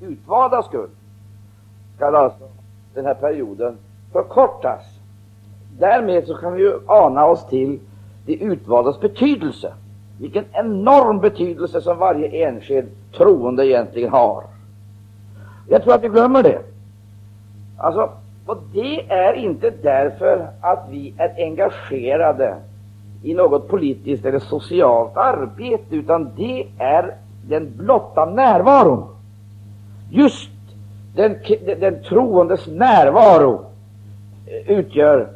de utvaldas skull skall alltså den här perioden förkortas. Därmed så kan vi ju ana oss till de utvaldas betydelse. Vilken enorm betydelse som varje enskild troende egentligen har. Jag tror att vi glömmer det. Alltså, och det är inte därför att vi är engagerade i något politiskt eller socialt arbete, utan det är den blotta närvaron. Just den, den troendes närvaro eh, utgör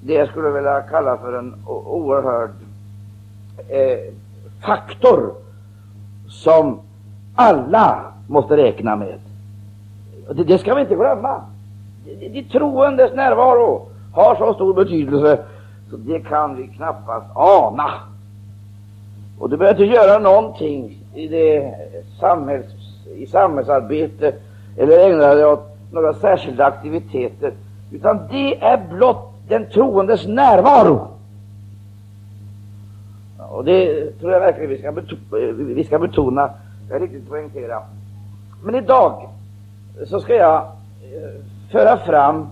det jag skulle vilja kalla för en oerhörd eh, faktor som alla måste räkna med. Det, det ska vi inte glömma. De, de troendes närvaro har så stor betydelse så det kan vi knappast ana. Och du behöver inte göra någonting i, det eh, samhälls, i samhällsarbete eller ägna dig åt några särskilda aktiviteter, utan det är blott den troendes närvaro. Och det tror jag verkligen vi ska, betona, vi ska betona, jag riktigt poängtera. Men idag så ska jag eh, föra fram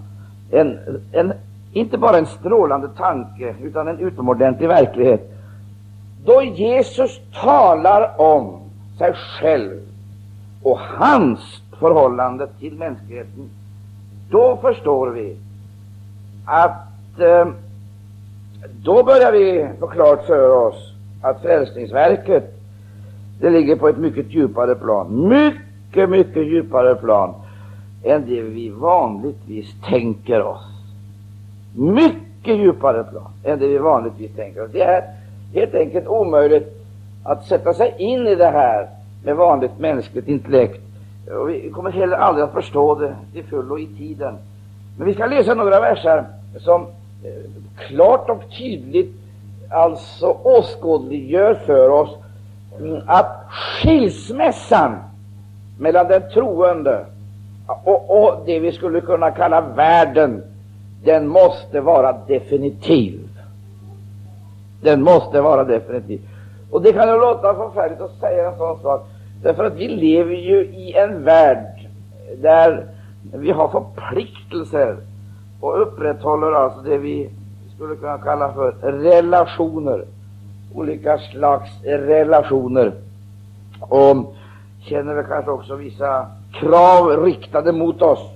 en, en, inte bara en strålande tanke, utan en utomordentlig verklighet. Då Jesus talar om sig själv och hans förhållande till mänskligheten, då förstår vi att eh, då börjar vi få klart för oss att frälsningsverket det ligger på ett mycket djupare plan, mycket, mycket djupare plan än det vi vanligtvis tänker oss. Mycket djupare plan än det vi vanligtvis tänker oss. Det är helt enkelt omöjligt att sätta sig in i det här med vanligt mänskligt intellekt. Och vi kommer heller aldrig att förstå det till fullo i tiden. Men vi ska läsa några verser som eh, klart och tydligt alltså åskådliggör för oss mm, att skilsmässan mellan den troende och, och det vi skulle kunna kalla världen, den måste vara definitiv. Den måste vara definitiv. Och det kan ju låta förfärligt att säga en sån sak, därför att vi lever ju i en värld där vi har förpliktelser och upprätthåller alltså det vi skulle kunna kalla för relationer, olika slags relationer, och känner vi kanske också vissa krav riktade mot oss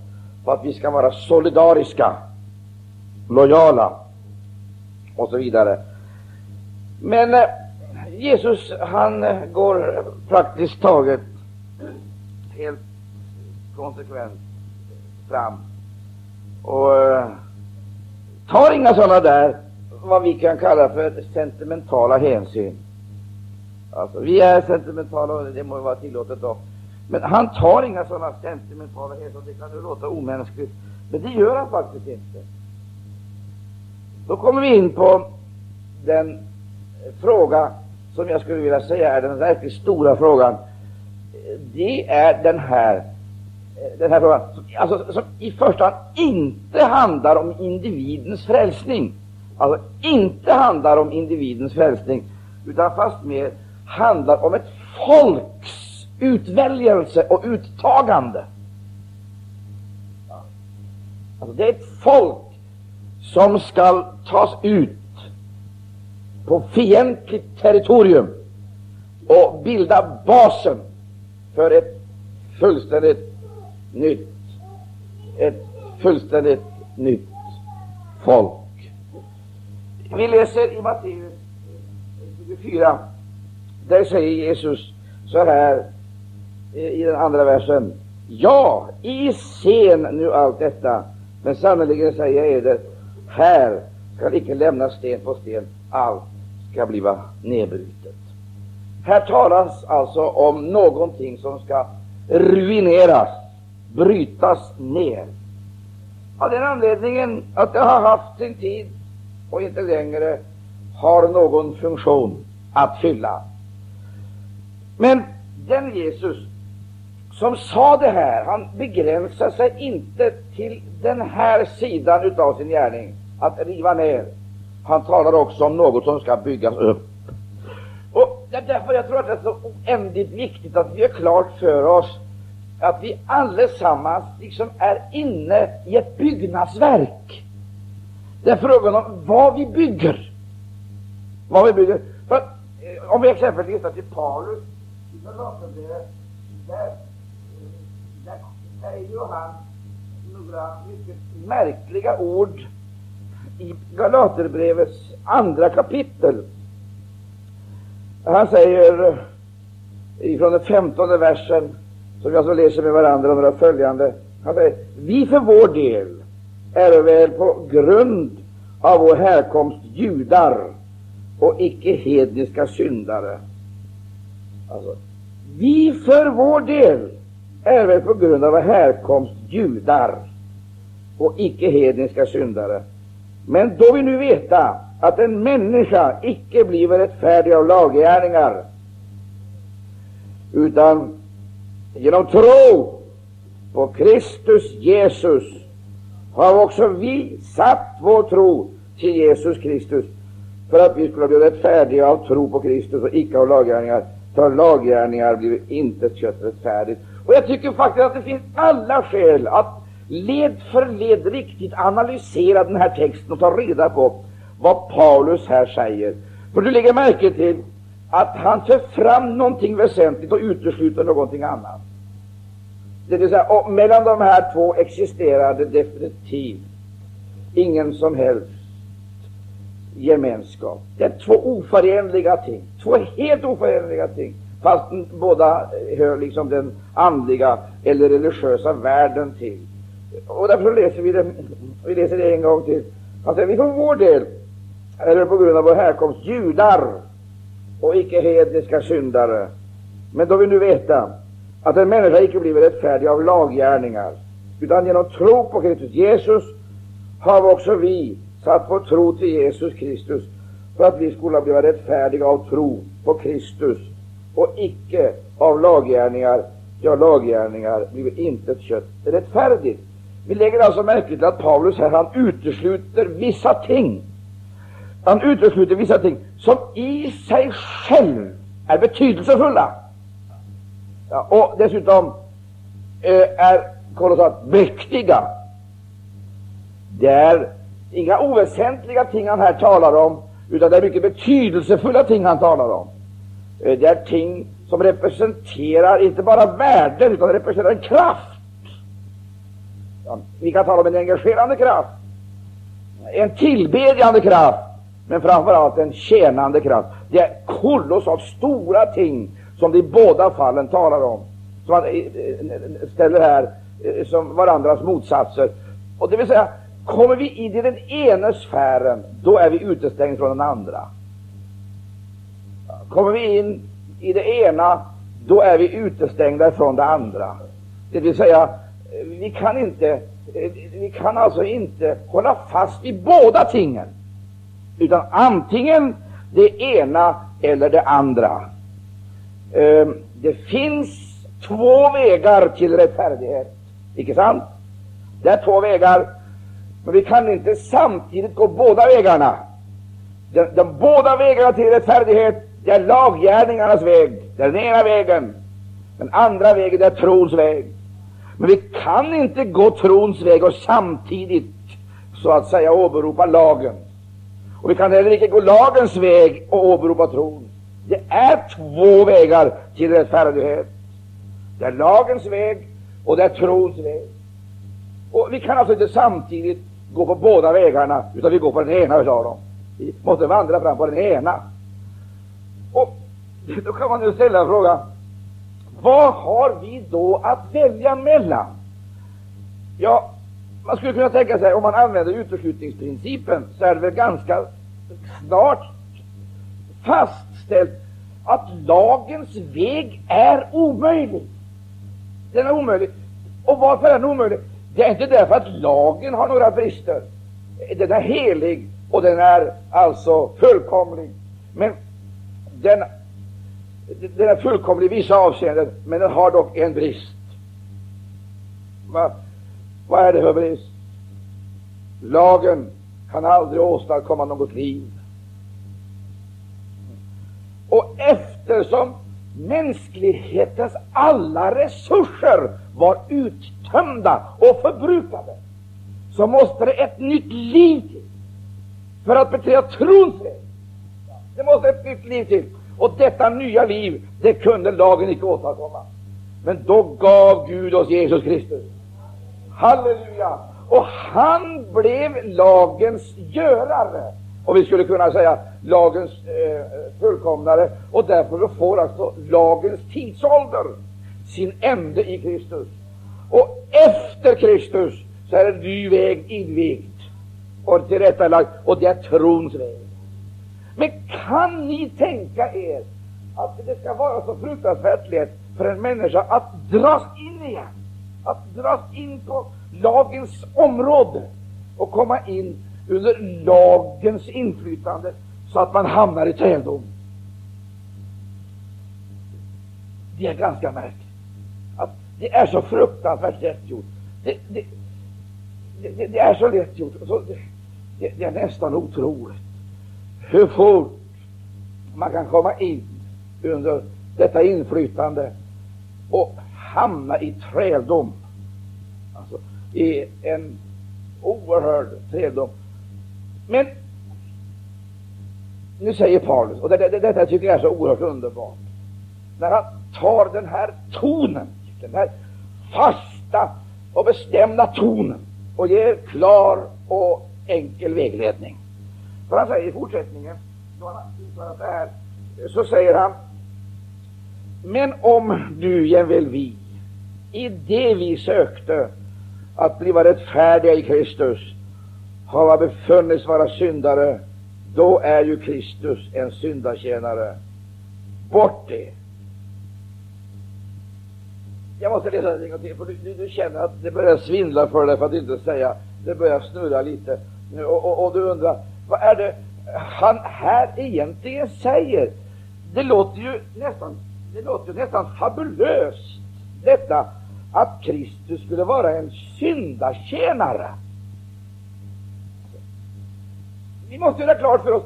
på att vi ska vara solidariska, lojala och så vidare. Men eh, Jesus han eh, går praktiskt taget helt konsekvent fram och eh, tar inga sådana där, vad vi kan kalla för sentimentala hänsyn. Alltså, vi är sentimentala och det må vara tillåtet då. Men han tar inga sådana sentimentala hänsyn. Det kan ju låta omänskligt, men det gör han faktiskt inte. Då kommer vi in på den eh, fråga som jag skulle vilja säga är den verkligt stora frågan. Det är den här, den här frågan, alltså, som i första hand inte handlar om individens frälsning. Alltså inte handlar om individens frälsning, utan fastmer handlar om ett folks utväljelse och uttagande. Alltså det är ett folk som skall tas ut på fientligt territorium och bilda basen för ett fullständigt nytt, ett fullständigt nytt folk. Vi läser i Matteus 24. Där säger Jesus så här i den andra versen. Ja, i scen nu allt detta, men sannerligen säger jag eder, här skall icke lämnas sten på sten, allt ska bliva nedbrutet. Här talas alltså om någonting som ska ruineras, brytas ner. Av den anledningen att det har haft sin tid och inte längre har någon funktion att fylla. Men den Jesus som sa det här, han begränsar sig inte till den här sidan utav sin gärning, att riva ner. Han talar också om något som ska byggas upp. Och det är därför jag tror att det är så oändligt viktigt att vi är klart för oss att vi allesammans liksom är inne i ett byggnadsverk. Det är frågan om vad vi bygger. Vad vi bygger. För att, om vi exempelvis tittar till Paulus i Galaterbrevet, där, eh, där säger ju han några mycket märkliga ord i Galaterbrevets andra kapitel. Han säger ifrån den femtonde versen, som jag så läser med varandra, några följande. Han säger, vi för vår del är väl på grund av vår härkomst judar och icke hedniska syndare. Alltså, vi för vår del är väl på grund av vår härkomst judar och icke hedniska syndare. Men då vi nu veta att en människa icke blir rättfärdig av laggärningar, utan genom tro på Kristus Jesus har också vi satt vår tro till Jesus Kristus för att vi skulle bli rättfärdiga av tro på Kristus och icke av laggärningar. För laggärningar blir inte kött rättfärdigt. Och jag tycker faktiskt att det finns alla skäl att led för led riktigt analysera den här texten och ta reda på vad Paulus här säger. För du lägger märke till att han för fram någonting väsentligt och utesluter någonting annat. Det vill säga, och mellan de här två existerade definitivt ingen som helst gemenskap. Det är två oförenliga ting, två helt oförenliga ting, fast båda hör liksom den andliga eller religiösa världen till. Och därför läser vi det, vi läser det en gång till. Han säger, vi för vår del är på grund av vår härkomst judar och icke hedniska syndare. Men då vi nu veta att en människa icke blir rättfärdig av laggärningar, utan genom tro på Kristus Jesus har också vi satt vår tro till Jesus Kristus för att vi skulle bli rättfärdiga av tro på Kristus och icke av laggärningar. Ja, laggärningar blir inte ett kött rättfärdigt. Vi lägger alltså märke till att Paulus här han utesluter vissa ting. Han utesluter vissa ting som i sig själv är betydelsefulla. Ja, och dessutom eh, är kolossalt mäktiga. Det är inga oväsentliga ting han här talar om, utan det är mycket betydelsefulla ting han talar om. Eh, det är ting som representerar inte bara värden, utan representerar en kraft. Vi kan tala om en engagerande kraft, en tillbedjande kraft, men framför allt en tjänande kraft. Det är kolossalt stora ting som de i båda fallen talar om, som man eh, eh, ställer här eh, som varandras motsatser. Och det vill säga, Kommer vi in i den ena sfären, då är vi utestängda från den andra. Kommer vi in i det ena, då är vi utestängda från det andra. Det vill säga, vi kan inte, eh, vi kan alltså inte hålla fast vid båda tingen, utan antingen det ena eller det andra. Ehm, det finns två vägar till rättfärdighet, icke sant? Det är två vägar men vi kan inte samtidigt gå båda vägarna. De, de båda vägarna till rättfärdighet, det är laggärningarnas väg. Det är den ena vägen. Den andra vägen är trons väg. Men vi kan inte gå trons väg och samtidigt så att säga åberopa lagen. Och vi kan heller inte gå lagens väg och åberopa tron. Det är två vägar till rättfärdighet. Det är lagens väg och det är trons väg. Och vi kan alltså inte samtidigt gå på båda vägarna, utan vi går på den ena utav dem. Vi måste vandra fram på den ena. Och då kan man ju ställa frågan, vad har vi då att välja mellan? Ja, man skulle kunna tänka sig, om man använder uteslutningsprincipen, så är det väl ganska snart fastställt att lagens väg är omöjlig. Den är omöjlig. Och varför är den omöjlig? Det är inte därför att lagen har några brister. Den är helig och den är alltså fullkomlig. Men den, den är fullkomlig i vissa avseenden, men den har dock en brist. Va? Vad är det för brist? Lagen kan aldrig åstadkomma något liv. Och eftersom mänsklighetens alla resurser var uttömda och förbrukade, så måste det ett nytt liv till för att beträda trons väg. Det måste ett nytt liv till. Och detta nya liv, det kunde lagen icke åstadkomma. Men då gav Gud oss Jesus Kristus. Halleluja! Och han blev lagens görare. Och vi skulle kunna säga lagens eh, fullkomnare. Och därför får alltså lagens tidsålder sin ände i Kristus. Och efter Kristus så är en ny väg invigd och tillrättalagd, och det är trons väg. Men kan ni tänka er att det ska vara så fruktansvärt lätt för en människa att dras in igen, att dras in på lagens område och komma in under lagens inflytande så att man hamnar i träldom. Det är ganska märkligt att det är så fruktansvärt lätt gjort. Det, det, det, det är så lätt gjort. Så det, det är nästan otroligt hur fort man kan komma in under detta inflytande och hamna i träldom. Alltså i en oerhörd träldom. Men nu säger Paulus, och det, det, detta tycker jag är så oerhört underbart, när han tar den här tonen, den här fasta och bestämda tonen och ger klar och enkel vägledning. För han säger i fortsättningen, då han uttalat det här, så säger han Men om du jämväl vi, i det vi sökte att bliva rättfärdiga i Kristus, har befunnits vara syndare, då är ju Kristus en syndatjänare. Bort det! Jag måste läsa det en gång till, för du, du, du, känner att det börjar svindla för dig, för att inte säga det börjar snurra lite. Och, och, och du undrar, vad är det han här egentligen säger? Det låter ju nästan, det låter ju nästan fabulöst, detta att Kristus skulle vara en syndatjänare. Vi måste göra klart för oss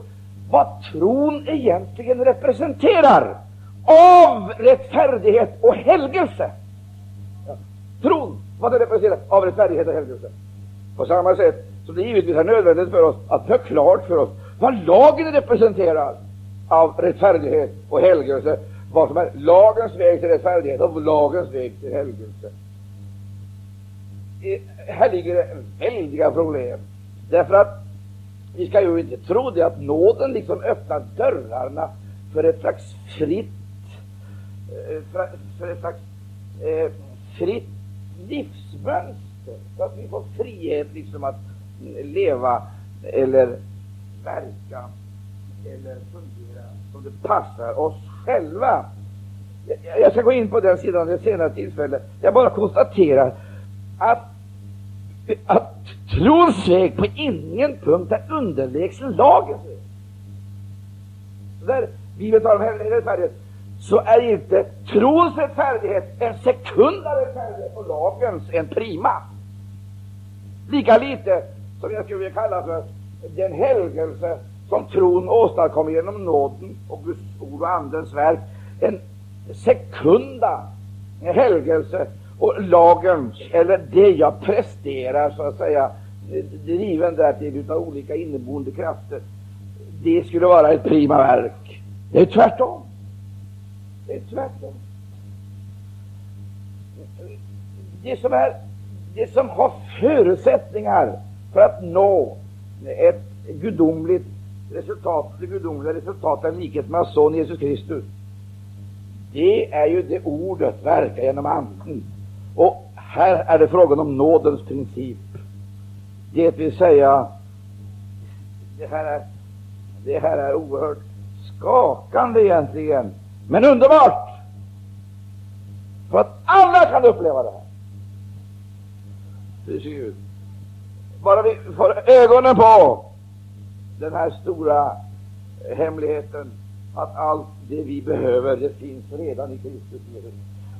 vad tron egentligen representerar av rättfärdighet och helgelse. Ja. Tron, vad det representerar av rättfärdighet och helgelse. På samma sätt som det givetvis är nödvändigt för oss att ha klart för oss vad lagen representerar av rättfärdighet och helgelse, vad som är lagens väg till rättfärdighet och lagens väg till helgelse. Här ligger det väldiga problem, därför att vi ska ju inte tro det att nåden liksom öppnar dörrarna för ett slags fritt, eh, för ett slags eh, fritt livsmönster, så att vi får frihet liksom att leva eller verka eller fungera som det passar oss själva. Jag ska gå in på den sidan vid ett senare tillfälle. Jag bara konstaterar att, att trons väg på ingen punkt är underlägsen lagens väg. Där Bibeln talar om rättfärdighet, så är inte trons rättfärdighet en sekundare rättfärdighet och lagens en prima. Lika lite som jag skulle vilja kalla för den helgelse som tron åstadkommer genom nåden och Guds ord och Andens verk, en sekunda helgelse och lagens, eller det jag presterar, så att säga, driven därtill av olika inneboende krafter, det skulle vara ett prima verk. Det är tvärtom. Det är tvärtom. Det som, är, det som har förutsättningar för att nå ett gudomligt resultat, det gudomliga resultatet, av likhet med hans son Jesus Kristus, det är ju det ordet verkar genom anden. Och här är det frågan om nådens princip. Det vill säga, det här är, det här är oerhört skakande egentligen, men underbart! För att alla kan uppleva det här. Hur ser ut? Bara vi får ögonen på den här stora eh, hemligheten att allt det vi behöver, det finns redan i Kristus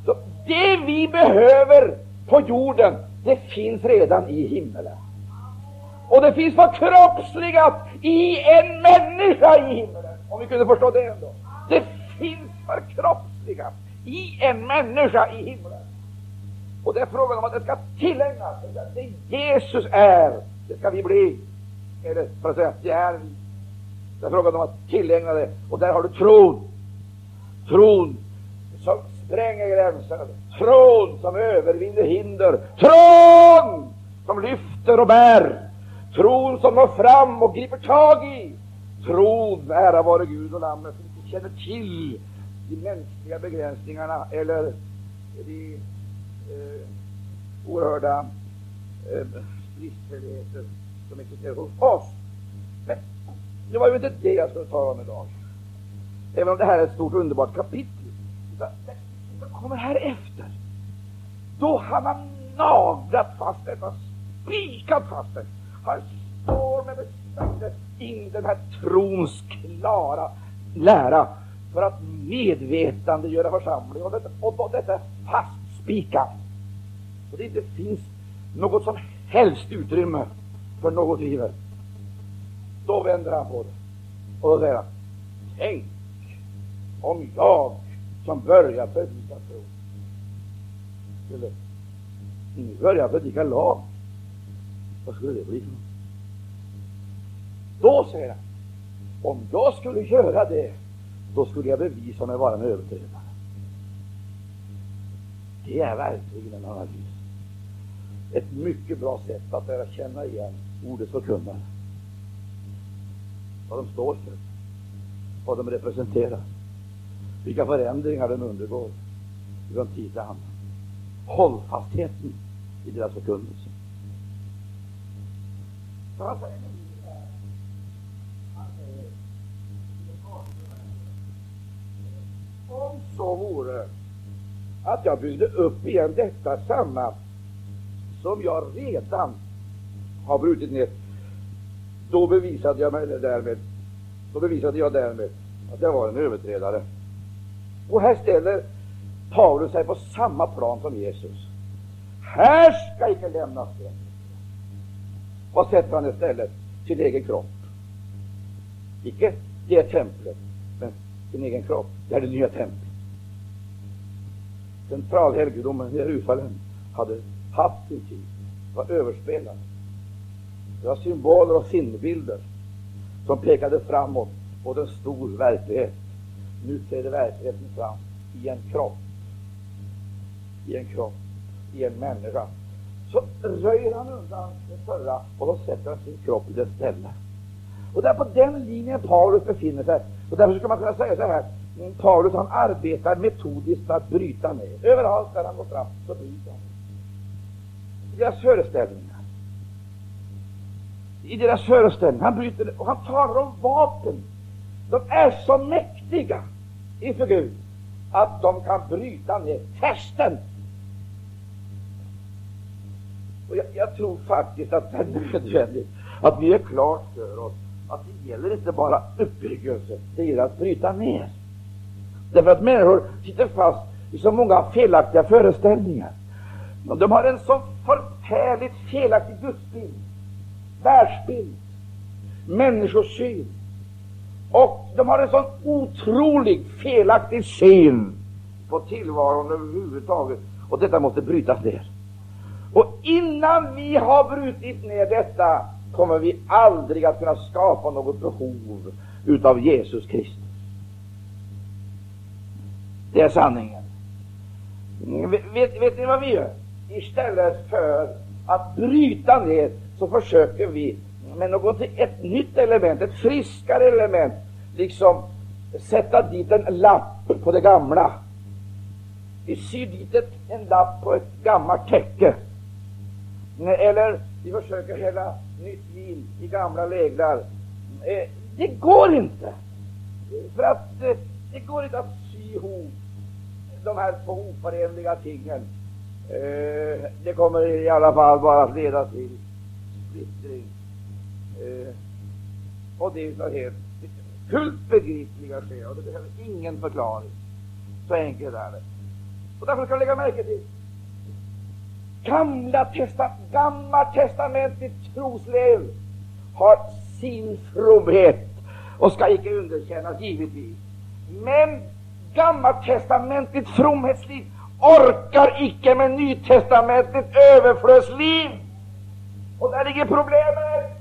Så det vi behöver på jorden, det finns redan i himmelen. Och det finns förkroppsligat i en människa i himmelen, om vi kunde förstå det ändå. Det finns förkroppsligat i en människa i himlen. Och det är frågan om att det ska tillägnas. Det Jesus är, det ska vi bli. Eller för att säga, det är vi. Det är frågan om att tillägna det. Och där har du tron. Tron som spränger gränser. Tron som övervinner hinder. Tron som lyfter och bär. Tron som når fram och griper tag i. Tron, ära vare Gud och Lammet, som inte känner till de mänskliga begränsningarna eller de eh, oerhörda eh, bristfälligheter som existerar hos oss. Men det var ju inte det jag skulle tala om idag. Även om det här är ett stort underbart kapitel. Det kommer här efter. Då han har naglat fast detta, spikat fast det. Han står med bestämdhet in den här trons klara lära för att medvetandegöra församlingen. Och detta, och detta fastspikat. Och det inte finns något som helst utrymme för något tvivel. Då vänder han på det. Och då säger han, tänk om jag som börjar predika tro skulle börja predika lag. Vad skulle det bli för något? Då säger han, om jag skulle göra det, då skulle jag bevisa mig vara en överträdare. Det är verkligen en analys. Ett mycket bra sätt att lära känna igen ordets förkunnare. Vad de står för, vad de representerar, vilka förändringar de undergår från tid till annan. Hållfastheten i deras förkunnelse. Om så vore att jag byggde upp igen detta samma som jag redan har brutit ner, då bevisade jag mig därmed, då bevisade jag därmed att jag var en överträdare. Och här ställer Paulus sig på samma plan som Jesus. Här ska icke lämnas det. Vad sätter han istället? Sin egen kropp. Icke det templet, men sin egen kropp. Det är det nya templet. Centralhelgedomen i Jerusalem hade haft sin tid, var överspelad. Det var symboler och sinnebilder som pekade framåt mot en stor verklighet. Nu träder verkligheten fram i en kropp. I en kropp, i en människa. Så röjer han undan det förra och då sätter han sin kropp i dess ställe. Och det är på den linjen Paulus befinner sig. Och därför skulle man kunna säga så här. Paulus han arbetar metodiskt för att bryta ner. Överallt där han går fram så bryter han. I deras föreställningar. I deras föreställningar. Han bryter och han talar om vapen. De är så mäktiga inför Gud att de kan bryta ner fästen. Och jag, jag tror faktiskt att det är nödvändigt att vi är klart för oss att det gäller inte bara uppbyggelse, det gäller att bryta ner. Därför att människor sitter fast i så många felaktiga föreställningar. De har en så förfärligt felaktig gudsbild, världsbild, människosyn. Och de har en sån otroligt felaktig syn på tillvaron överhuvudtaget. Och detta måste brytas ner. Och innan vi har brutit ner detta kommer vi aldrig att kunna skapa något behov utav Jesus Kristus. Det är sanningen. Vet, vet ni vad vi gör? Istället för att bryta ner så försöker vi med något, ett nytt element, ett friskare element, liksom sätta dit en lapp på det gamla. Vi syr dit ett, en lapp på ett gammalt täcke. Eller vi försöker hälla nytt vin i gamla läglar. Eh, det går inte. För att eh, det går inte att sy ihop de här två oförenliga tingen. Eh, det kommer i alla fall bara att leda till splittring. Eh, och det är helt fullt begripliga skäl, och det behöver ingen förklaring. Så enkelt är det. Och därför ska du lägga märke till Gamla testa, gammaltestamentets troslev har sin fromhet och ska icke underkännas, givetvis. Men gammaltestamentligt fromhetsliv orkar icke med nytestamentligt överflödsliv. Och där ligger problemet.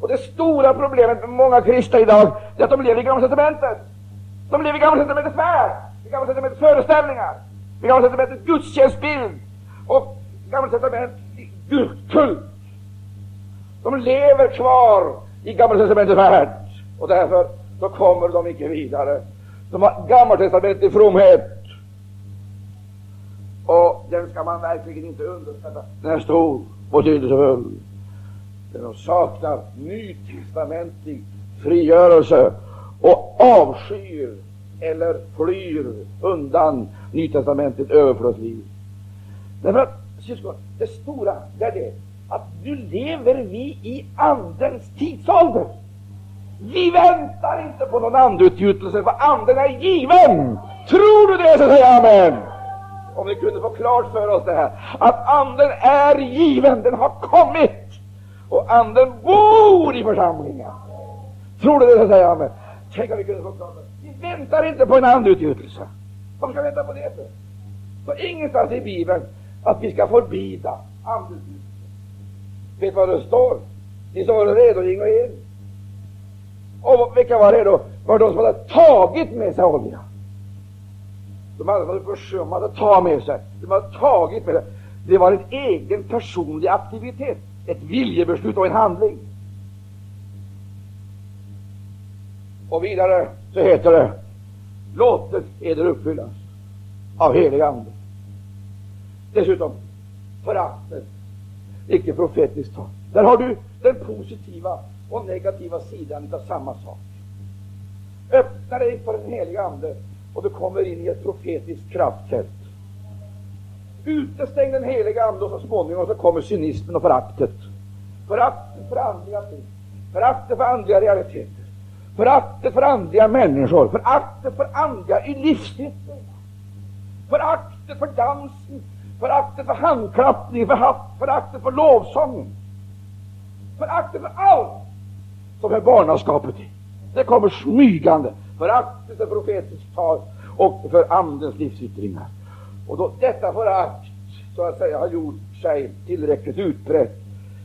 Och det stora problemet med många kristna idag är att de lever i Gamla testamentet. De lever i Gamla testamentets värld, i Gamla testamentets föreställningar, i Gamla testamentets gudstjänstbild och Gamla testamentets gudkult. De lever kvar i Gamla testamentets värld och därför så kommer de icke vidare. De har gammaltestamentlig fromhet och den ska man verkligen inte underskatta. Den är stor och betydelsefull. De saknar nytestamentlig frigörelse och avskyr eller flyr undan nytestamentligt överflödsliv. Därför att, syskon, det stora det är det att nu lever vi i Andens tidsålder. Vi väntar inte på någon andeutgjutelse, för Anden är given. Tror du det, så säg amen. Om vi kunde få klart för oss det här, att Anden är given, den har kommit, och Anden bor i församlingen. Tror du det, så säg amen. Tänk om vi kunde få klart för oss. Vi väntar inte på en andeutgjutelse. Varför ska vi vänta på det för? Ingenstans i Bibeln att vi ska förbida andeutgjutelse. Vet du vad det står? Ni som var redo gick in. Och vilka var det då? var de som hade tagit med sig olja. De hade försummat att ta med sig. De hade tagit med sig. Det var en egen personlig aktivitet, ett viljebeslut och en handling. Och vidare så heter det, låtet eder uppfyllas av helig Ande. Dessutom föraktet, icke profetiskt tal. Där har du den positiva och negativa sidan av samma sak. Öppna dig för den heliga Ande och du kommer in i ett profetiskt kraftfält. Utestäng den heliga Ande och så småningom så kommer cynismen och föraktet. Föraktet för andliga ting, föraktet för andliga realiteter, föraktet för andliga människor, föraktet för andliga i livsyttringar, föraktet för dansen, föraktet för handklappning, föraktet för lovsången, föraktet för allt som är barnaskapet i. Det kommer smygande, föraktet för profetiskt tal och för andens livsyttringar. Och då detta förakt så att säga har gjort sig tillräckligt utbrett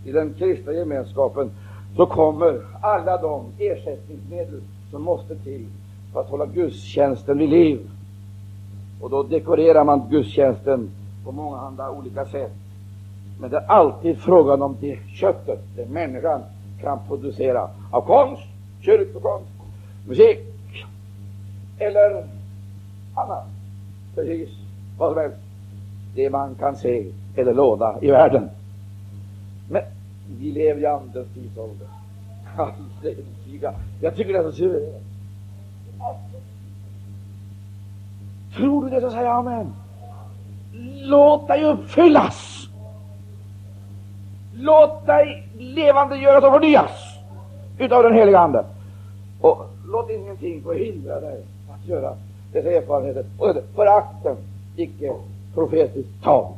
i den kristna gemenskapen, så kommer alla de ersättningsmedel som måste till för att hålla gudstjänsten vid liv. Och då dekorerar man gudstjänsten på många andra olika sätt. Men det är alltid frågan om det köttet, det är människan kan producera av konst, kyrkokonst, musik eller annat. Precis vad som helst. Det man kan se eller låda i världen. Men vi lever i Andens tidsålder. Jag tycker det är så suveränt. Tror du det så säger amen. Låt dig uppfyllas. Låt dig levande göras och förnyas utav den heliga Ande. Och låt ingenting få hindra dig att göra dessa erfarenheter. Och förakten, icke profetiskt tal.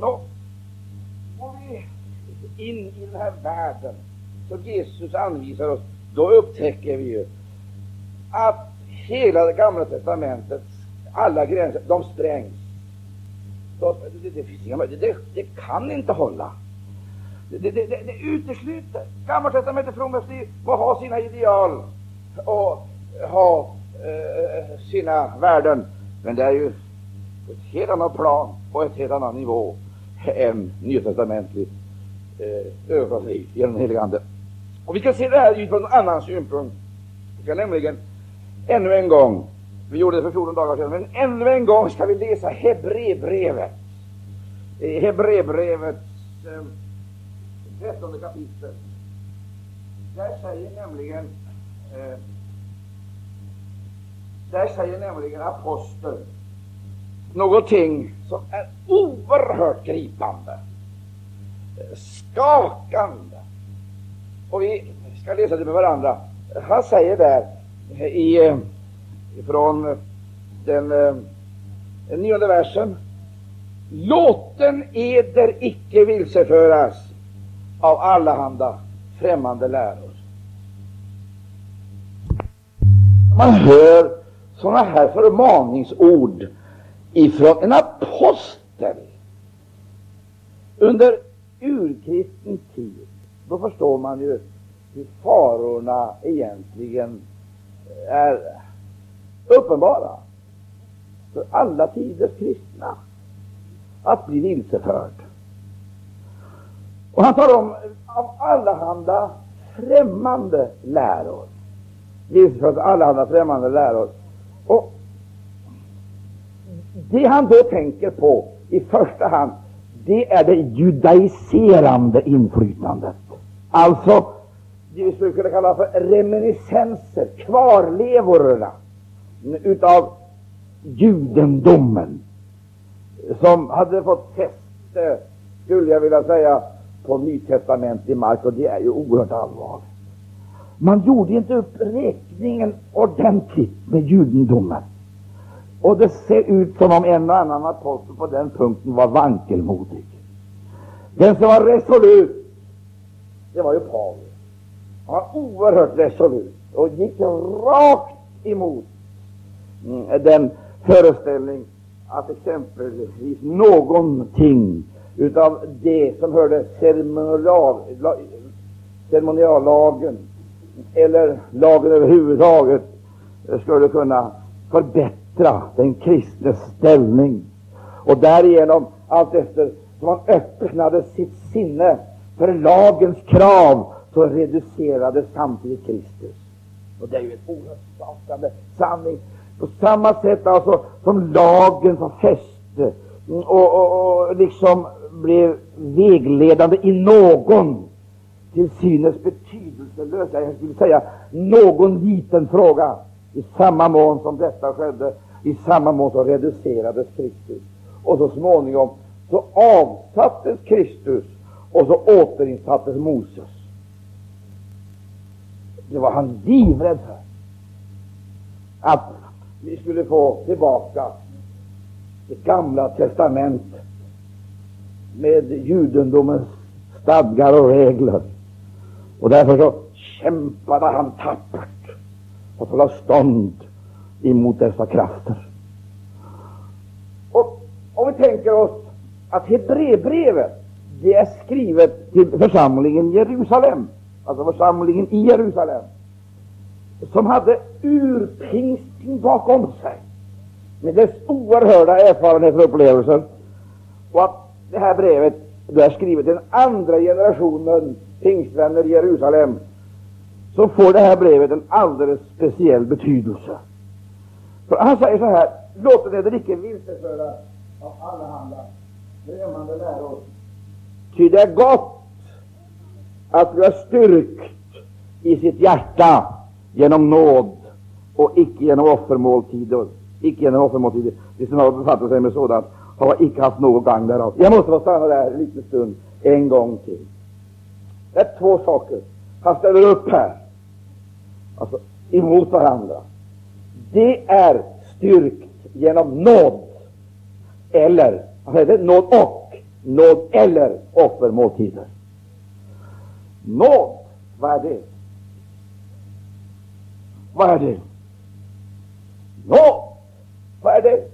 Nå, går vi in i den här världen som Jesus anvisar oss, då upptäcker vi ju att hela det gamla testamentets alla gränser, de sprängs. Det, det, finns inga, det, det kan inte hålla. Det, det, det, det utesluter. Gammaltestamentet fromhetsliv må ha sina ideal och ha eh, sina värden, men det är ju på ett helt annat plan, på ett helt annan nivå än nytestamentligt eh, överflödsliv genom den helige Ande. Och vi ska se det här utifrån en annan synpunkt. Vi ska nämligen ännu en gång, vi gjorde det för 14 dagar sedan, men ännu en gång ska vi läsa Hebreerbrevet. Hebreerbrevets eh, trettonde kapitel. Där säger nämligen eh, där säger nämligen aposteln någonting som är oerhört gripande, skakande. Och vi ska läsa det med varandra. Han säger där eh, i, eh, från den, den nionde versen. Låten eder icke vilseföras av allehanda främmande läror. Man hör sådana här förmaningsord ifrån en apostel under urkristen tid, då förstår man ju hur farorna egentligen är uppenbara för alla tiders kristna att bli vilseförd. Och han talar om av allehanda främmande läror. Vilseförd av allehanda främmande läror. Och det han då tänker på i första hand, det är det judaiserande inflytandet. Alltså det vi skulle kunna kalla för reminiscenser, kvarlevorna utav judendomen som hade fått fäste, eh, skulle jag vilja säga, på nytestamentlig mark, och det är ju oerhört allvarligt. Man gjorde inte upp räkningen ordentligt med judendomen. Och det ser ut som om en och annan apostel på den punkten var vankelmodig. Den som var resolut, det var ju Paulus. Han var oerhört resolut och gick rakt emot mm, den föreställning att exempelvis någonting utav det som hörde ceremoniallagen eller lagen överhuvudtaget skulle kunna förbättra den kristnes ställning och därigenom allt efter som han öppnade sitt sinne för lagens krav så reducerades samtidigt Kristus. Och det är ju en oerhört skakande sanning. På samma sätt alltså som lagen var fäste mm, och, och, och liksom blev vägledande i någon till synes betydelselös, jag skulle säga någon liten fråga. I samma mån som detta skedde, i samma mån så reducerades Kristus. Och så småningom så avsattes Kristus och så återinsattes Moses. Det var han livrädd för. Att vi skulle få tillbaka det gamla testamentet med judendomens stadgar och regler. Och därför så kämpade han tappert och höll stånd emot dessa krafter. Och om vi tänker oss att Hebreerbrevet det är skrivet till församlingen Jerusalem, alltså församlingen i Jerusalem, som hade urpingsten bakom sig med dess oerhörda erfarenheter och upplevelser. Och att det här brevet det är skrivet till den andra generationen pingstvänner i Jerusalem, så får det här brevet en alldeles speciell betydelse. För han säger så här, låt det icke vilseföra av allehanda främmande läror, ty det är gott att bli styrkt i sitt hjärta genom nåd och icke genom offermåltider. Icke genom offermåltider. De som har befattat sig med sådant har icke haft något gagn därav. Jag måste få stanna där en liten stund en gång till. Det är två saker han ställer upp här, alltså emot varandra. Det är styrkt genom nåd, eller, vad säger det, nåd och, nåd eller offermåltider. Nåd, vad är det? Vad är det? Nåd, vad är det?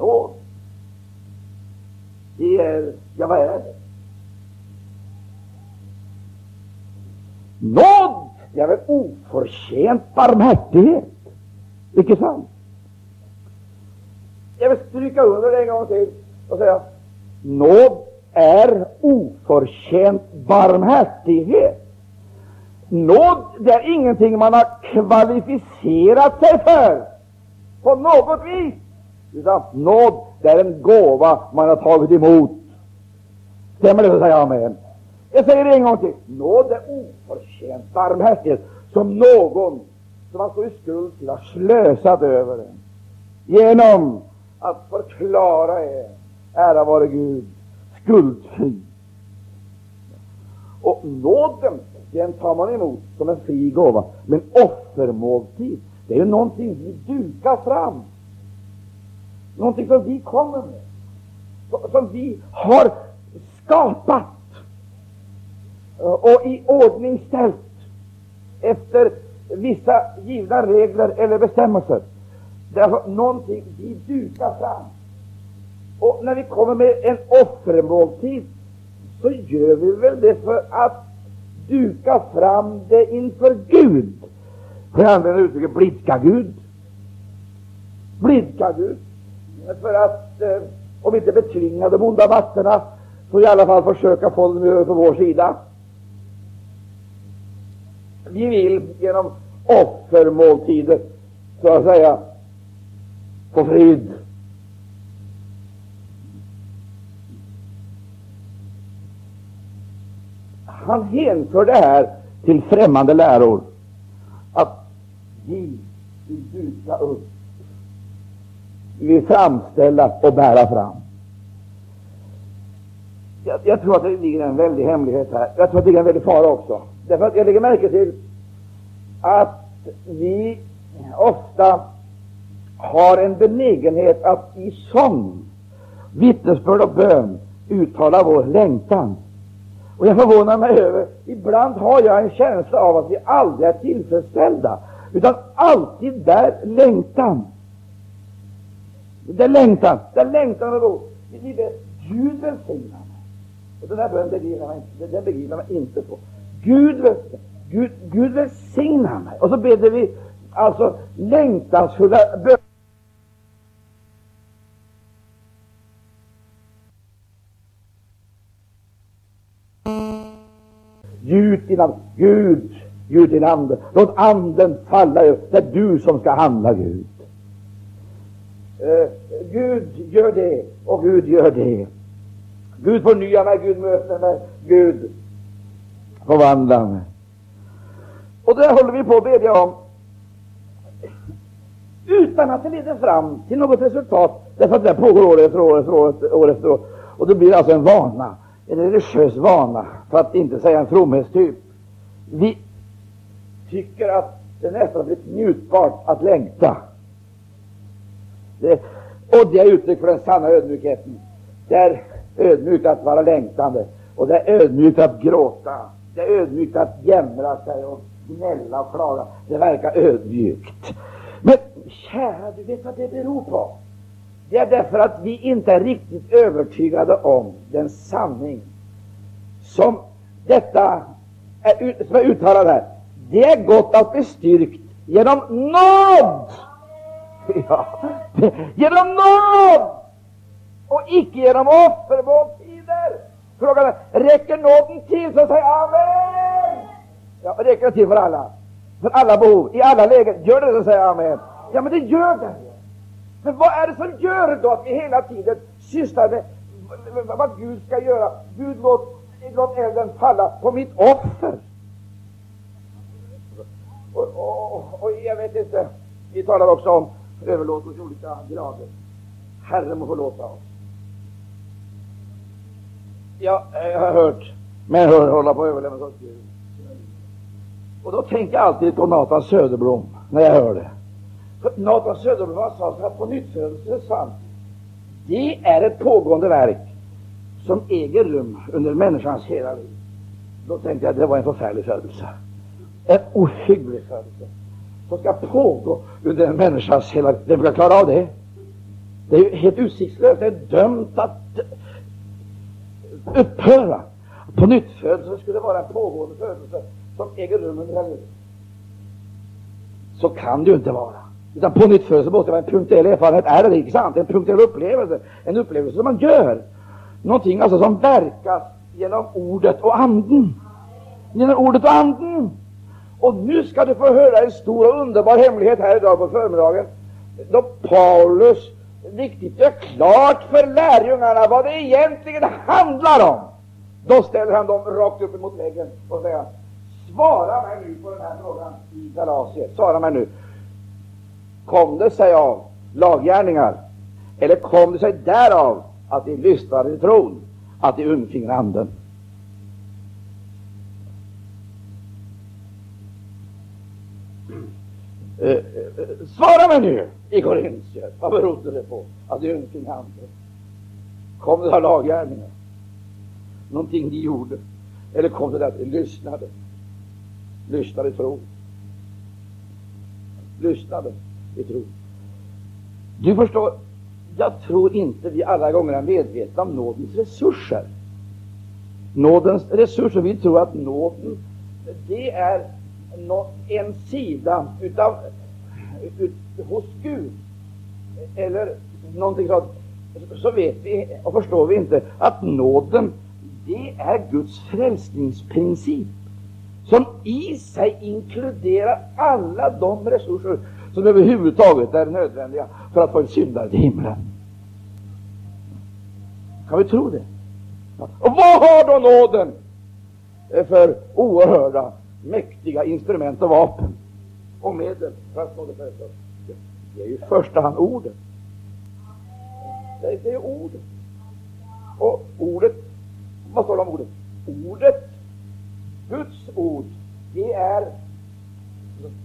Nåd, det är, ja vad är det? Nåd, det är väl oförtjänt barmhärtighet, icke sant? Jag vill stryka under det en gång till och säga nåd är oförtjänt barmhärtighet. Nåd, det är ingenting man har kvalificerat sig för på något vis. Utan nåd, det är en gåva man har tagit emot. Stämmer det så säger jag amen. Jag säger det en gång till. Nåd är oförtjänt barmhärtighet som någon som har stått i skuld till har slösat över den genom att förklara er, ära vare Gud, skuldfri. Och nåden, den tar man emot som en fri gåva. Men offermåltid, det är ju någonting vi dukar fram. Någonting som vi kommer med. Som vi har skapat och i ordning ställt efter vissa givna regler eller bestämmelser. Därför någonting vi dukar fram. Och när vi kommer med en offermåltid så gör vi väl det för att duka fram det inför Gud. Får jag använda uttrycket blidka Gud? Blidka Gud. För att, eh, om inte betvinga de onda makterna, så i alla fall försöka få dem över på vår sida. Vi vill genom offermåltider, så att säga, få frid. Han hänför det här till främmande läror. Att vi vill duka upp, vill framställa och bära fram. Jag, jag, tror att det ligger en väldig hemlighet här. Jag tror att det ligger en väldig fara också. Därför att jag lägger märke till att vi ofta har en benägenhet att i sång, vittnesbörd och bön uttala vår längtan. Och jag förvånar mig över, ibland har jag en känsla av att vi aldrig är tillfredsställda, utan alltid där längtan. Det är längtan, det är längtan och då. Gud välsigna mig. Och den där bönen begriper man inte, den begriper man inte på. Gud, Gud, Gud välsigna mig. Och så ber vi alltså längtansfulla böner. Gjut din ande. Gud, gjut din ande. Låt anden falla över. Det är du som ska handla, Gud. Uh, Gud gör det och Gud gör det. Gud förnyar mig, Gud möter mig, Gud förvandlar mig. Och det håller vi på att bedja om utan att det leder fram till något resultat, därför att det pågår år efter år efter år, år efter år. Och det blir alltså en vana en religiös vana, för att inte säga en fromhetstyp. Vi tycker att det nästan blivit njutbart att längta. Det, och det är uttryck för den sanna ödmjukheten. Det är ödmjukt att vara längtande, och det är ödmjukt att gråta. Det är ödmjukt att jämra sig och gnälla och klaga. Det verkar ödmjukt. Men kära, du vet vad det beror på? Det är därför att vi inte är riktigt övertygade om den sanning som detta är, som är uttalad här. Det är gott att bli styrkt genom nåd. Ja, genom nåd och icke genom offermåltider. Frågan är, räcker nåden till? Så säg amen. Ja, räcker den till för alla? För alla behov, i alla lägen? Gör det så säger amen. Ja, men det gör det. Men vad är det som gör då att vi hela tiden sysslar med vad Gud ska göra? Gud låt, låt elden falla på mitt offer. Och, och, och, jag vet inte, vi talar också om överlåtelse i olika grader. Herren må förlåta oss. Ja, eh, jag har hört människor hålla på att överlämna åt Gud. Och då tänker jag alltid på Nathan Söderblom när jag hör det. Nathan Söderblom sa att på är sant. Det är ett pågående verk som äger rum under människans hela liv. Då tänkte jag att det var en förfärlig födelse. En ohygglig födelse. Som ska pågå under en människas hela liv. Vem ska klara av det? Det är ju helt utsiktslöst. Det är dömt att upphöra. På nyttfödelse skulle vara en pågående födelse som äger rum under hela livet. Så kan det ju inte vara. Utan på nytt födelse måste vara en punktuell erfarenhet. Är det inte sant? En punktuell upplevelse. En upplevelse som man gör. Någonting alltså som verkas genom ordet och anden. Genom ordet och anden. Och nu ska du få höra en stor och underbar hemlighet här idag på förmiddagen. Då Paulus riktigt gör klart för lärjungarna vad det egentligen handlar om. Då ställer han dem rakt upp emot väggen och säger Svara mig nu på den här frågan i Galatiet. Svara mig nu. Kom det sig av laggärningar, eller kom det sig därav att de lyssnade till tron, att de undfinner Anden? Eh, eh, svara mig nu i Korintier, vad berodde det på att de hände? Kom det av laggärningar? Någonting ni gjorde? Eller kom det där att ni lyssnade? Lyssnade i tro? lyssnade i tro. Du förstår, jag tror inte vi alla gånger är medvetna om nådens resurser. Nådens resurser, vi tror att nåden, det är en sida utav, ut, hos Gud, eller någonting sånt, så vet vi och förstår vi inte att nåden, det är Guds frälsningsprincip som i sig inkluderar alla de resurser som överhuvudtaget är nödvändiga för att få en syndare till himlen. Kan vi tro det? Och vad har då nåden för oerhörda, mäktiga instrument och vapen och medel för att nå det för Det är ju i första hand ordet. Det är, ordet. Och ordet, vad står det om ordet? Ordet, Guds ord, det är,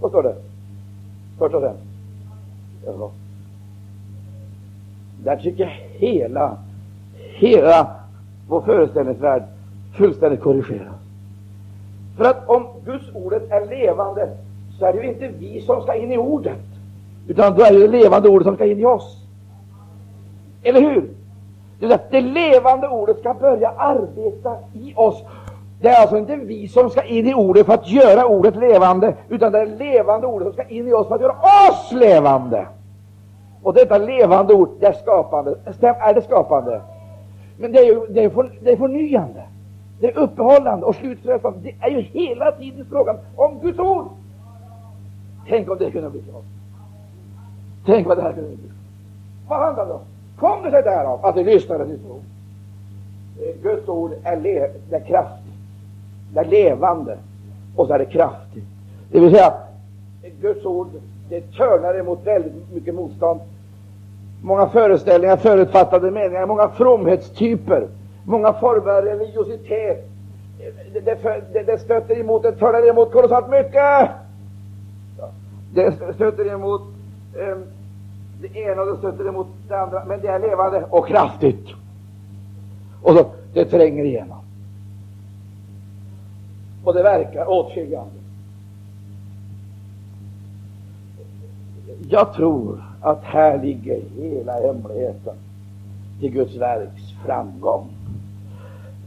vad står det? Först och främst. Ja. Där tycker jag hela, hela vår föreställningsvärld fullständigt korrigeras. För att om Guds ordet är levande, så är det ju inte vi som ska in i ordet, utan då är det det levande ordet som ska in i oss. Eller hur? Det levande ordet ska börja arbeta i oss. Det är alltså inte vi som ska in i ordet för att göra ordet levande, utan det är det levande ordet som ska in i oss för att göra oss levande. Och detta levande ord, det är skapande. Är det skapande? Men det är ju det är för, det är förnyande. Det uppehållande och slutförande. Det är ju hela tiden frågan om Guds ord. Tänk om det kunde bli så. Tänk vad det här kunde bli. Vad handlar det om? Kom det sig därav att vi lyssnade till tro? Guds ord är, le, det är kraftigt, det är levande och så är det kraftigt. Det vill säga, Guds ord det törnar emot väldigt mycket motstånd. Många föreställningar, förutfattade meningar, många fromhetstyper, många former av religiositet. Det, det, det, stöter emot, det talar emot kolossalt mycket. Det stöter emot um, det ena och det stöter emot det andra, men det är levande och kraftigt. Och så, det tränger igenom. Och det verkar åtskiljande. Jag tror att här ligger hela hemligheten till Guds verks framgång.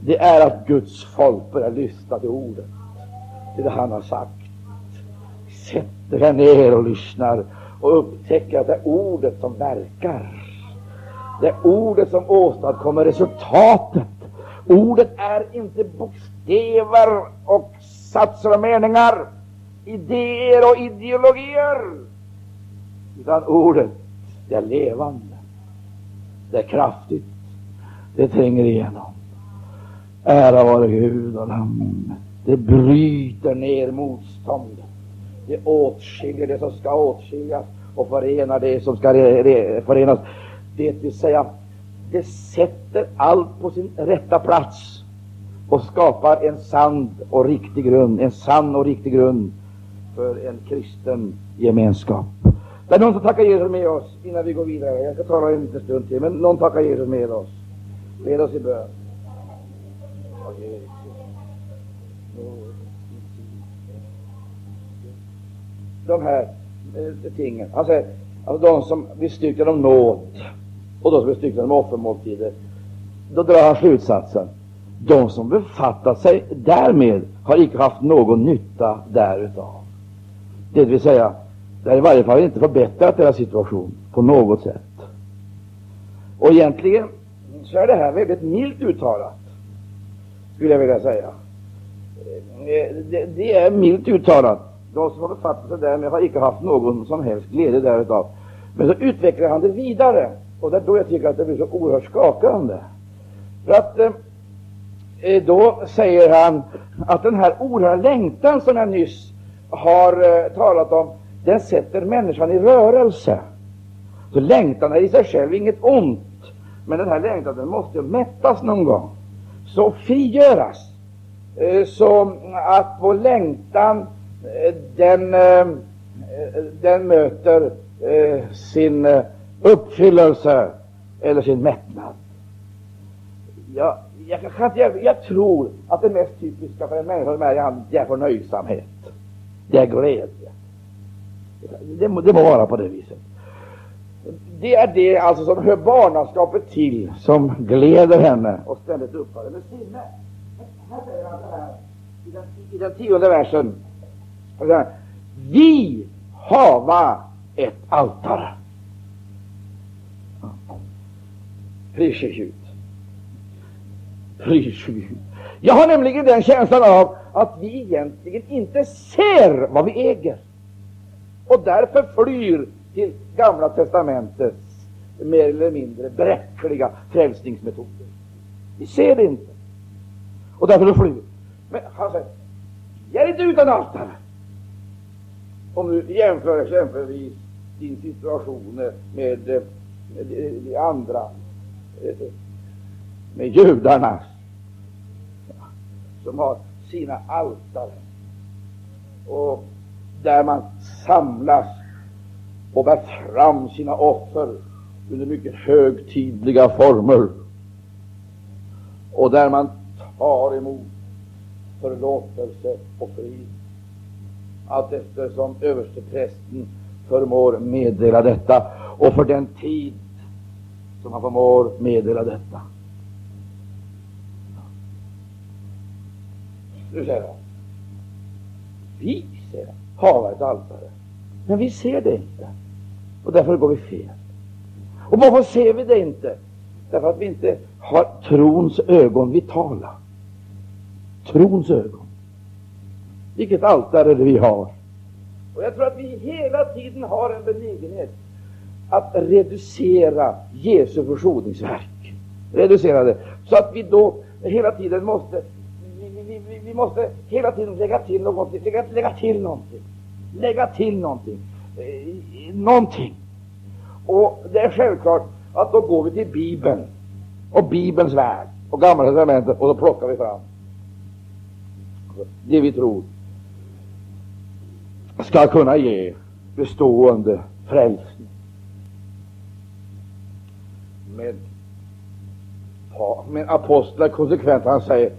Det är att Guds folk börjar lyssna till ordet, till det han har sagt. Sätter sig ner och lyssnar och upptäcker att det är ordet som verkar. Det är ordet som åstadkommer resultatet. Ordet är inte bokstäver och satser och meningar, idéer och ideologier. Utan ordet, det är levande. Det är kraftigt. Det tränger igenom. Ära vare Gud och Lammet. Det bryter ner motstånd. Det åtskiljer det som ska åtskiljas och förenar det som ska förenas. Det vill säga, det sätter allt på sin rätta plats och skapar en sann och riktig grund, en sann och riktig grund för en kristen gemenskap. Det är någon som tackar Jesus med oss innan vi går vidare. Jag ska tala en liten stund till, men någon tackar Jesus med oss. Med oss i bön. De här eh, tingen. Han säger, alltså de som blir styrkta om nåd och de som blir styrkta om offermåltider. Då drar han slutsatsen. De som befattat sig därmed har icke haft någon nytta därutav. Det vill säga, det har i varje fall inte förbättrat deras situation på något sätt. Och egentligen så är det här väldigt milt uttalat, skulle jag vilja säga. Eh, eh, det, det är milt uttalat. De som har befattat sig därmed har icke haft någon som helst glädje därav. Men så utvecklar han det vidare, och det är då jag tycker att det blir så oerhört skakande. För att eh, eh då säger han att den här oerhörda längtan som jag nyss har eh, talat om, den sätter människan i rörelse. Så längtan är i sig själv inget ont, men den här längtan den måste mättas någon gång. Så frigöras, eh, så att vår längtan eh, den, eh, den möter sin uppfyllelse eller sin mättnad. Jag, jag, jag, jag, tror att det mest typiska för en människa som är, i det är förnöjsamhet. Det är glädje. Det, må, det må vara på det viset. Det är det alltså som hör barnaskapet till, som gläder henne och ständigt uppar hennes sinne. Här säger han så här, i den, i den tionde versen. Vi hava ett altare. Pris Gud. Gud. Jag har nämligen den känslan av att vi egentligen inte ser vad vi äger och därför flyr till Gamla testamentets mer eller mindre bräckliga frälsningsmetoder. Vi ser det inte, och därför flyr Men han säger, jag är inte utan altare. Om du jämför exempelvis din situation med, eh, med eh, de andra, eh, med judarnas, som har sina altare och där man samlas och bär fram sina offer under mycket högtidliga former. Och där man tar emot förlåtelse och frid. Allt eftersom översteprästen förmår meddela detta och för den tid som han förmår meddela detta. Nu säger han, vi, säger han, har ett altare, men vi ser det inte, och därför går vi fel. Och varför ser vi det inte? Därför att vi inte har trons ögon vitala. Trons ögon. Vilket altare vi har. Och jag tror att vi hela tiden har en benägenhet att reducera Jesu försoningsverk. Reducera det. Så att vi då hela tiden måste vi, vi, vi, vi måste hela tiden lägga till någonting, lägga, lägga till någonting, lägga till någonting, eh, någonting. Och det är självklart att då går vi till Bibeln och Bibelns värld och Gamla testamentet och då plockar vi fram det vi tror ska kunna ge bestående frälsning. Men, men apostlar är konsekvent. Han säger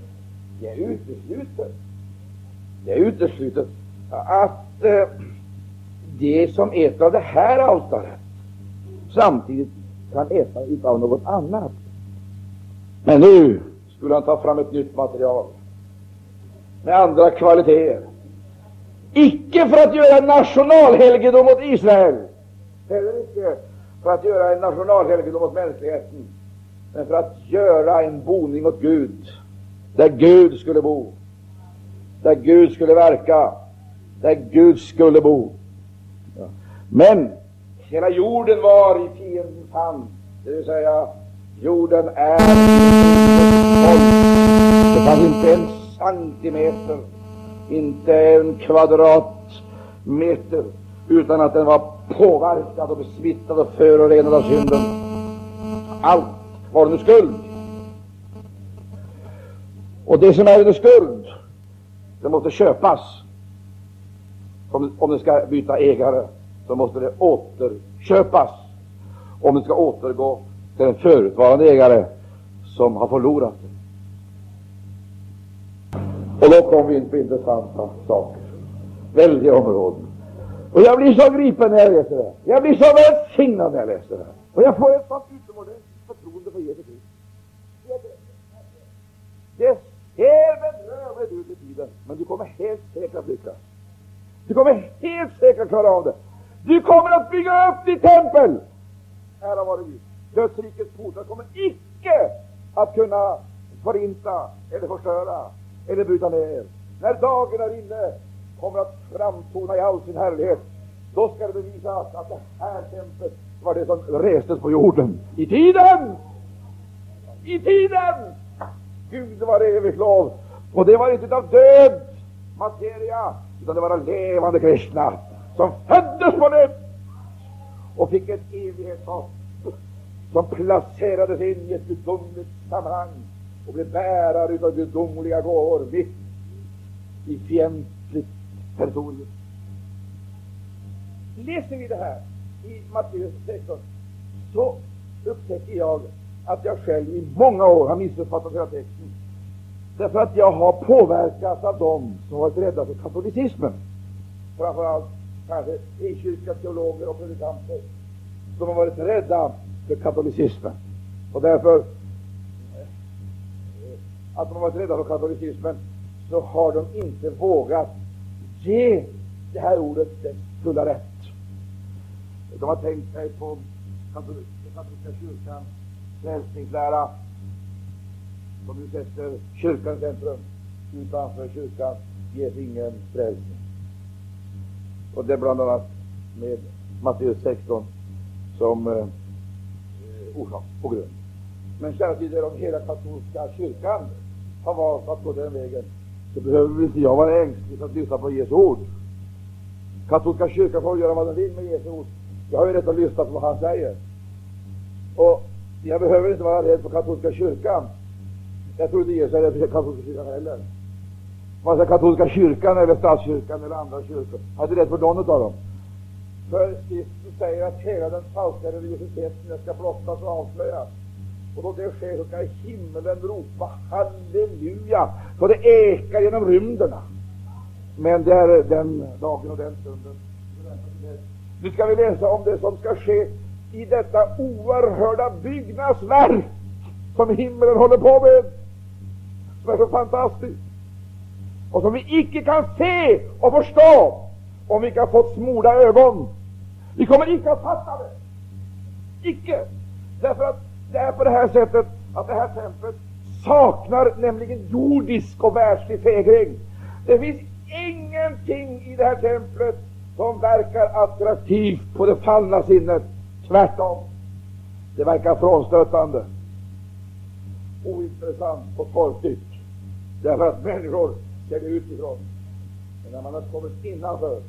det är uteslutet. Det är uteslutet att eh, det som äter av det här altaret samtidigt kan äta av något annat. Men nu skulle han ta fram ett nytt material med andra kvaliteter. Icke för att göra en nationalhelgedom åt Israel, heller icke för att göra en nationalhelgedom åt mänskligheten, men för att göra en boning åt Gud, där Gud skulle bo, där Gud skulle verka, där Gud skulle bo. Ja. Men hela jorden var i fiendens hand, det vill säga jorden är Det fanns inte en centimeter inte en kvadratmeter utan att den var påverkad och besmittad och förorenad av synden. Allt var under skuld. Och det som är under skuld, det måste köpas. Om, om det ska byta ägare, så måste det återköpas. Om det ska återgå till en förutvarande ägare som har förlorat det. Och då kom vi in på intressanta saker. Väldiga områden. Och jag blir så gripen när jag läser det. Jag blir så välsignad när jag läser det. Och jag får ett sånt utomordentligt förtroende för Jesus Kristus. Det ser bedrövligt ut i tiden, men du kommer helt säkert att lyckas. Du kommer helt säkert att klara av det. Du kommer att bygga upp ditt tempel. Ära vare Gud. Dödsrikets portar kommer icke att kunna förinta eller förstöra eller bryta ner. När dagen är inne kommer att framtona i all sin härlighet, då ska det bevisas att det här templet var det som restes på jorden. I tiden! I tiden! Gud var evigt lov. Och det var inte av död materia, utan det var levande kristna som föddes på nytt och fick ett evighetshopp som placerades in i ett gudomligt sammanhang och blev bärare av gudomliga gåvor mitt i fientligt territorium. Läser vi det här i Matteus 16 så upptäcker jag att jag själv i många år har missuppfattat hela texten. Därför att jag har påverkats av dem som varit rädda för katolicismen. Framförallt kanske frikyrkliga teologer och predikanter som har varit rädda för katolicismen. Och därför eh, att de har varit rädda för katolicismen så har de inte vågat ge det här ordet dess fulla rätt. De har tänkt sig på katolska kyrkans frälsningslära som nu sätter kyrkan i centrum. Utanför kyrkan ges ingen frälsning. Och det är bland annat med Matteus 16 som eh, orsak och grund. Men kära tider, om hela katolska kyrkan har valt att gå den vägen, så behöver inte jag vara ängslig för att lyssna på Jesu ord. Katolska kyrkan får göra vad den vill med Jesu ord. Jag har ju rätt att lyssna på vad han säger. Och jag behöver inte vara rädd för katolska kyrkan. Jag tror inte Jesus är rädd för katolska kyrkan heller. Vare sig katolska kyrkan eller statskyrkan eller andra kyrkor. Han är inte rädd för någon av dem. För skriften säger att hela den falska religiositeten ska blottas och avslöjas. Och då det sker så ska himlen ropa halleluja, så det ekar genom rymderna. Men det är den dagen och den stunden. Nu ska vi läsa om det som ska ske i detta oerhörda byggnadsverk som himlen håller på med, som är så fantastiskt och som vi icke kan se och förstå om vi inte har fått smorda ögon. Vi kommer icke att fatta det. Icke! Därför att det är på det här sättet att det här templet saknar nämligen jordisk och världslig fägring. Det finns ingenting i det här templet som verkar attraktivt på det fallna sinnet. Tvärtom. Det verkar frånstötande, ointressant och torftigt. Därför att människor ser det utifrån. Men när man har kommit innanför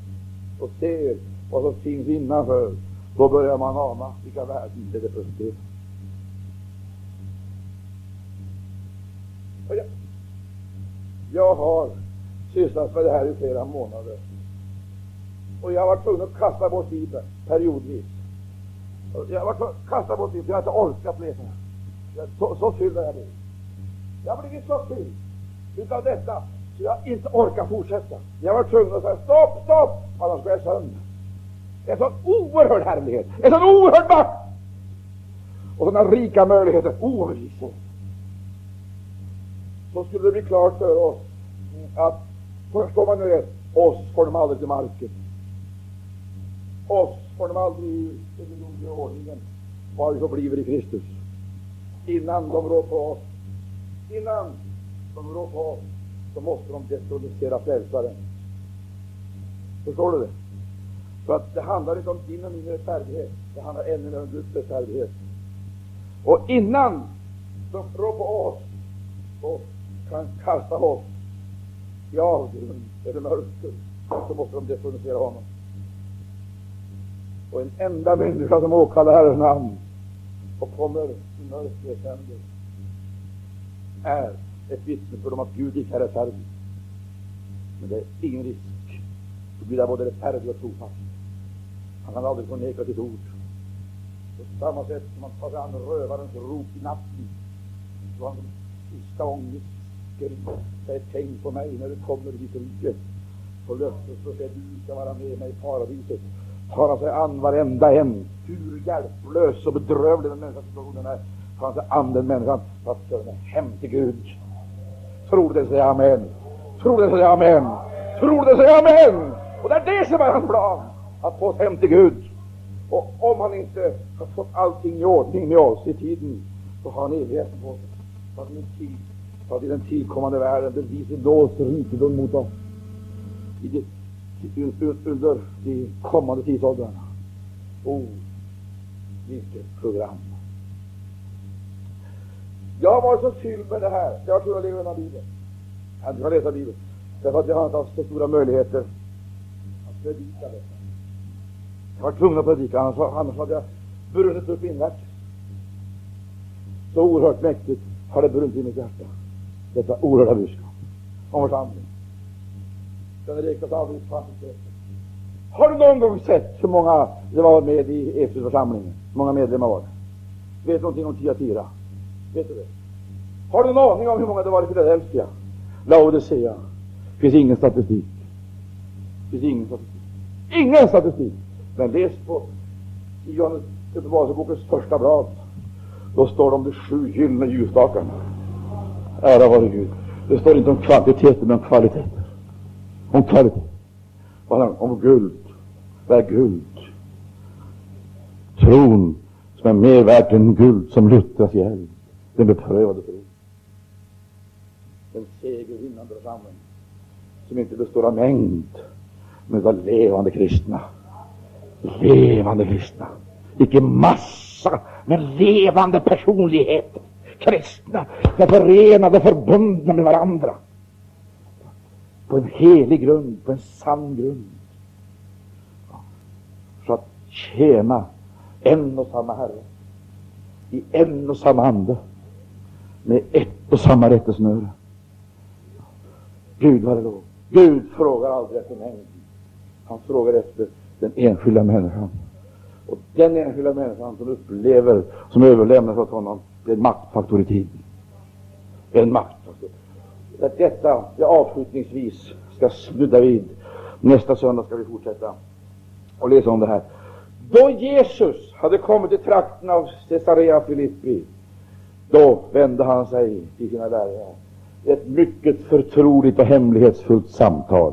och ser vad som finns innanför, då börjar man ana vilka värden det representerar. Jag, jag har sysslat med det här i flera månader. Och jag har varit tvungen att kasta bort Bibeln periodvis. Jag har varit tvungen att kasta bort Bibeln, jag har inte orkat läsa. Så, så fylld har jag blivit. Jag har blivit så fylld utav detta så jag inte orkar fortsätta. Jag var tvungen att säga stopp, stopp, annars går jag sönder. Det är En sån oerhörd härlighet, en sån oerhörd makt och sådana rika möjligheter. Oerhört. Så skulle det bli klart för oss att, förstår man nu det, oss får de aldrig till marken. Oss får de aldrig i den gudomliga ordningen, var vi förbliver i Kristus. Innan de rår på oss, innan de rår på oss, så måste de detronisera frälsaren. Förstår du det? För att det handlar inte om din och min rättfärdighet. Det handlar ännu mer om Guds rättfärdighet. Och innan de rår på oss och kan kasta oss i avgrund eller mörker, så måste de detronisera honom. Och en enda människa som åkallar Herrens namn och kommer i mörkrets händer är ett vittnesbörd om att Gud icke är rättfärdig. Men det är ingen risk. För Gud är både rättfärdig och trofast. Han kan aldrig förneka sitt ord. På samma sätt som han tar sig an rövarens rop i natten, så han sista ångest säger tänk på mig när du kommer i ditt rike. På löftet så säger du ska vara med mig i paradiset. Tar han sig an varenda en, hur hjälplös och bedrövlig den människans situationen är, tar han sig an den människan för att föra hem till Gud. Tror det, säger amen. Tror det, säger amen. Tror det, säger amen. Och det är det som är hans plan, att få oss hem till Gud. Och om han inte har fått allting i ordning med oss i tiden, så har han evigheten på sig. Så att tid, så att i den tillkommande världen bevisar nåds rikedom mot oss. I det, under de kommande tidsåldrarna. Oh, vilket program! Jag har varit så fylld med det här. Jag har den läsa Bibeln. Jag hade inte kunnat läsa Bibeln. Därför att jag har inte haft så stora möjligheter att predika detta. Jag var tvungen att predika, annars, annars hade jag brunnit upp invärtes. Så oerhört mäktigt har det brunnit i mitt hjärta. Detta oerhörda budskap om församling. Den räknas aldrig kvantitet. Har du någon gång sett hur många det var med i Efesförsamlingen? Hur många medlemmar var det? Vet du någonting om Tiatira? Vet du det? Har du en aning om hur många det var i Philadelphia? Laodicea? finns ingen statistik. finns ingen statistik. Ingen statistik. Men läs på i Johannes Uppenbarelsebokens första blad. Då står det om de sju gyllene ljusstakarna. Ära vare Gud. Det står inte om kvantiteter, men om kvaliteter. Om kvalitet. Om guld. Vad är guld? Tron som är mer värt än guld som luttras i eld. Den beprövade tron. Den segervinnande församling som inte består av mängd, men av levande kristna. Levande kristna. Icke massa, men levande personligheter. Kristna, som är förenade, förbundna med varandra. På en helig grund, på en sann grund. Så att tjäna en och samma Herre i en och samma ande med ett och samma rättesnöre. Gud vare lov. Gud frågar aldrig efter mängden. Han frågar efter den enskilda människan. Och den enskilda människan som upplever, som överlämnas åt honom, det är en maktfaktor i tiden. Det är En maktfaktor. Att detta, jag avslutningsvis ska sluta vid. Nästa söndag ska vi fortsätta och läsa om det här. Då Jesus hade kommit till trakten av Caesarea Filippi, då vände han sig till sina lärjungar. Ett mycket förtroligt och hemlighetsfullt samtal.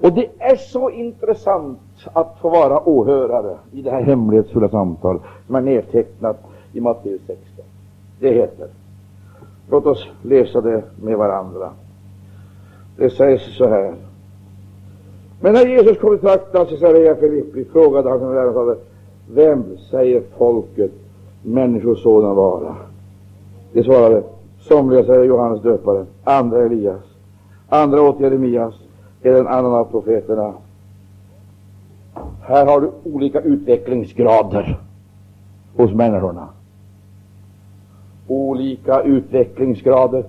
Och det är så intressant att få vara åhörare i det här hemlighetsfulla samtalet som är nedtecknat i Matteus 16. Det heter, låt oss läsa det med varandra. Det sägs så här. Men när Jesus kom i trakten av Caesarea Filippi frågade han sina lärjungar vem säger folket Människosonen vara? De svarade, somliga säger Johannes döparen, andra Elias, andra åt Jeremias eller en annan av profeterna. Här har du olika utvecklingsgrader hos människorna. Olika utvecklingsgrader.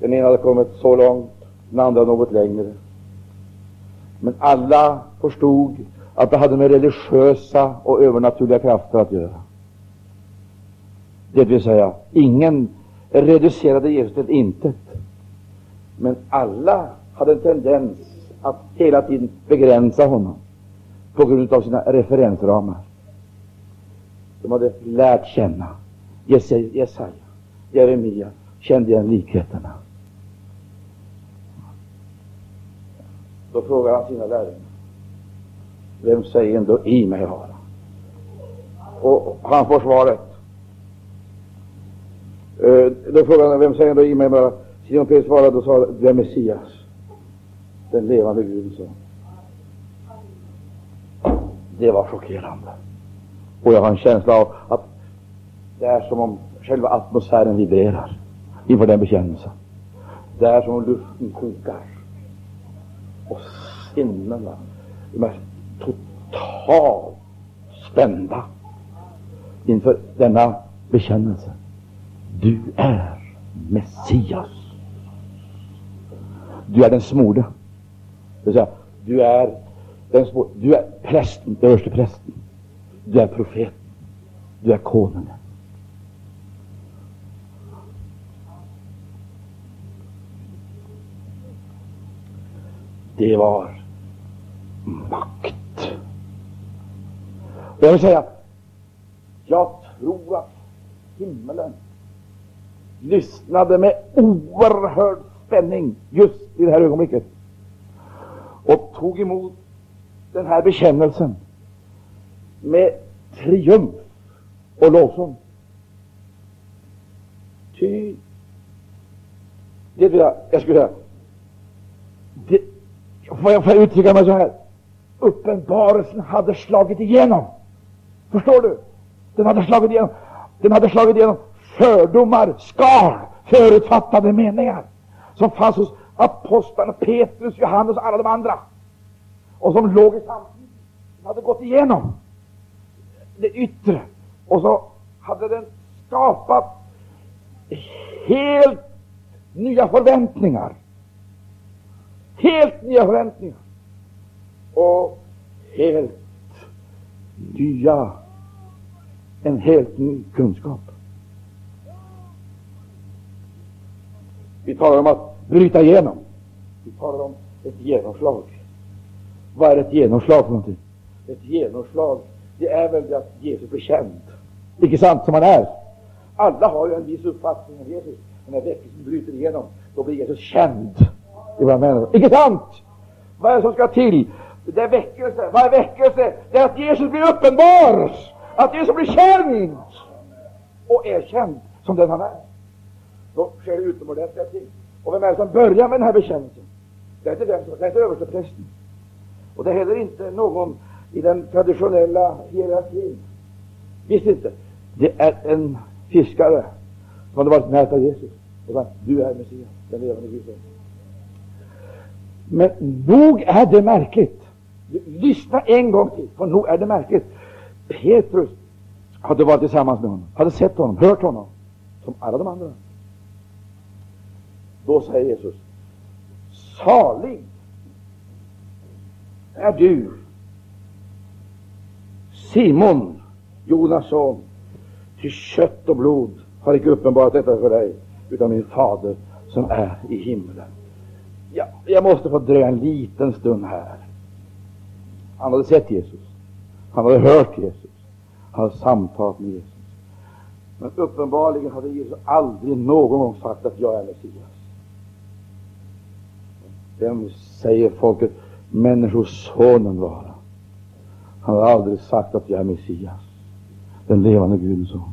Den ena hade kommit så långt, den andra något längre. Men alla förstod att det hade med religiösa och övernaturliga krafter att göra. Det vill säga, ingen reducerade Jesus till intet. Men alla hade en tendens att hela tiden begränsa honom på grund av sina referensramar. De hade lärt känna Jesaja, Jeremia, kände igen likheterna. Då frågar han sina lärjungar. vem säger ändå i mig vara? Och han får svaret. Eh, då frågade han, vem säger då. i mig bara? Simon Petrus svarade och sa, du är Messias, den levande Guden, sa Det var chockerande. Och jag har en känsla av att det är som om själva atmosfären vibrerar inför den bekännelsen. Det är som om luften kokar. Och sinnena, de är totalt spända inför denna bekännelse. Du är Messias. Du är den smorde. Det vill säga, du är den smorde. Du är prästen, överste prästen. Du är profeten. Du är konungen. Det var makt. Och jag vill säga, jag tror att himmelen lyssnade med oerhörd spänning just i det här ögonblicket och tog emot den här bekännelsen med triumf och lovsång. Ty, det vill jag, jag skulle säga, det, får jag, får jag uttrycka mig så här? Uppenbarelsen hade slagit igenom. Förstår du? Den hade slagit igenom, den hade slagit igenom fördomar, skal, förutfattade meningar som fanns hos apostlarna Petrus, Johannes och alla de andra och som låg i samtiden. Den hade gått igenom det yttre och så hade den skapat helt nya förväntningar. Helt nya förväntningar och helt nya en helt ny kunskap. Vi talar om att bryta igenom. Vi talar om ett genomslag. Vad är ett genomslag för någonting? ett genomslag, det är väl det att Jesus blir känd. Icke sant, som han är. Alla har ju en viss uppfattning om Jesus. Men när väckelsen bryter igenom, då blir Jesus känd i våra människor. Icke sant? Vad är det som ska till? Det är väckelse. Vad är väckelse? Det är att Jesus blir uppenbar. Att Jesus blir känd och erkänd som den han är. Då sker det utomordentliga ting. Och vem är det som börjar med den här bekännelsen? Det är inte den som, det är inte översteprästen. Och det är heller inte någon i den traditionella hierarkin. Visst inte. Det är en fiskare som hade varit nära Jesus och sagt, du är Messias, den levande Guden. Men nog är det märkligt. Lyssna en gång till, för nog är det märkligt. Petrus hade varit tillsammans med honom, hade sett honom, hört honom, som alla de andra. Då säger Jesus, salig är du, Simon, Jonas son, till kött och blod har icke uppenbarat detta för dig, utan min fader som är i himlen. Ja, jag måste få dröja en liten stund här. Han hade sett Jesus. Han hade hört Jesus. Han hade samtalat med Jesus. Men uppenbarligen hade Jesus aldrig någon gång sagt att jag är Messias. Vem säger folket Människosonen vara? Han har aldrig sagt att jag är Messias, den levande Gudens son.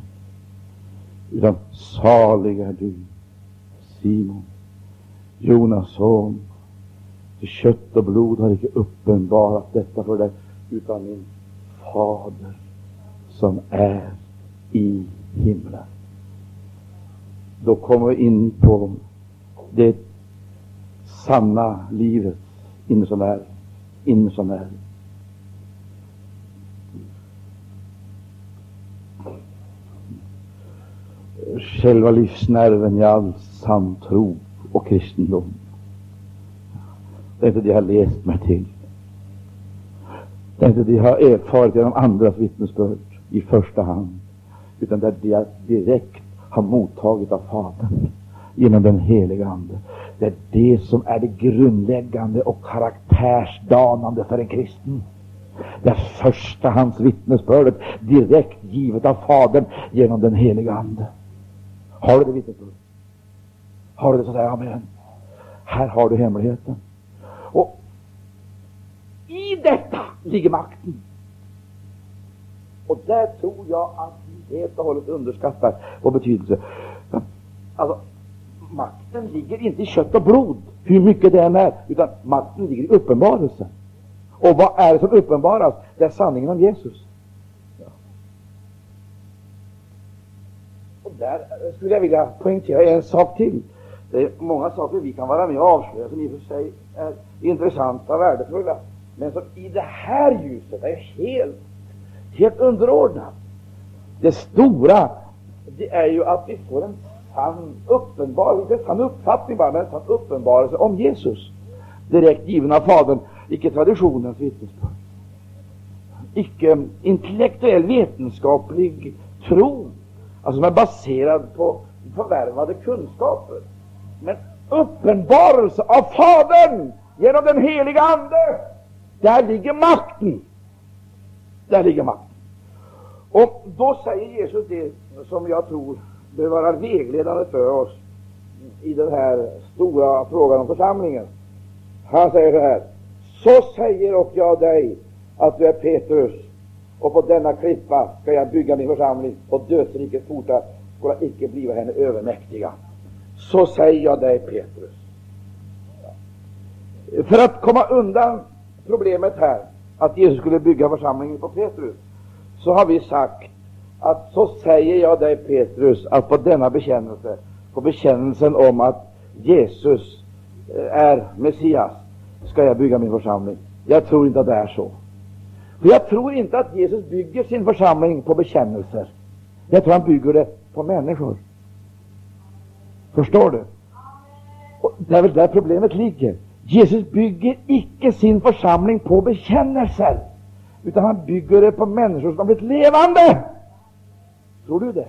Utan salig är du, Simon, Jonas son. Till kött och blod har icke uppenbarat detta för dig, utan min fader som är i himlen. Då kommer vi in på det sanna livet inne som är, inne som är. Själva livsnerven i all sann tro och kristendom. Det är inte det jag har läst mig till. Det är inte det jag har erfarit genom andras vittnesbörd i första hand, utan det är det jag direkt har mottagit av Fadern genom den heliga Ande. Det är det som är det grundläggande och karaktärsdanande för en kristen. Det första hans vittnesbördet direkt givet av Fadern genom den heliga Ande. Har du det vittnesbördet? Har du det så säg amen. Här har du hemligheten. Och i detta ligger makten. Och där tror jag att vi helt och hållet underskattar vår betydelse. Alltså, makten ligger inte i kött och blod, hur mycket det än är, utan makten ligger i uppenbarelsen. Och vad är det som uppenbaras? Det är sanningen om Jesus. Ja. Och där skulle jag vilja poängtera en sak till. Det är många saker vi kan vara med och avslöja som i och för sig är intressanta och värdefulla, men som i det här ljuset är helt, helt underordnat. Det stora, det är ju att vi får en sann uppenbarelse, inte sann uppfattning bara, men en sann uppenbarelse om Jesus. Direkt given av Fadern, icke traditionens vittnesbörd. Icke intellektuell vetenskaplig tro, alltså som är baserad på förvärvade kunskaper. Men uppenbarelse av Fadern genom den heliga Ande. Där ligger makten. Där ligger makten. Och då säger Jesus det som jag tror bör vara vägledande för oss i den här stora frågan om församlingen. Han säger så här. Så säger och jag dig att du är Petrus, och på denna klippa ska jag bygga min församling, och dödsrikets portar skola icke bliva henne övermäktiga. Så säger jag dig, Petrus. För att komma undan problemet här, att Jesus skulle bygga församlingen på Petrus, så har vi sagt att så säger jag dig Petrus, att på denna bekännelse, på bekännelsen om att Jesus eh, är Messias, ska jag bygga min församling. Jag tror inte att det är så. För jag tror inte att Jesus bygger sin församling på bekännelser. Jag tror han bygger det på människor. Förstår du? Och det är väl där problemet ligger. Jesus bygger icke sin församling på bekännelser, utan han bygger det på människor som har blivit levande. Tror du det?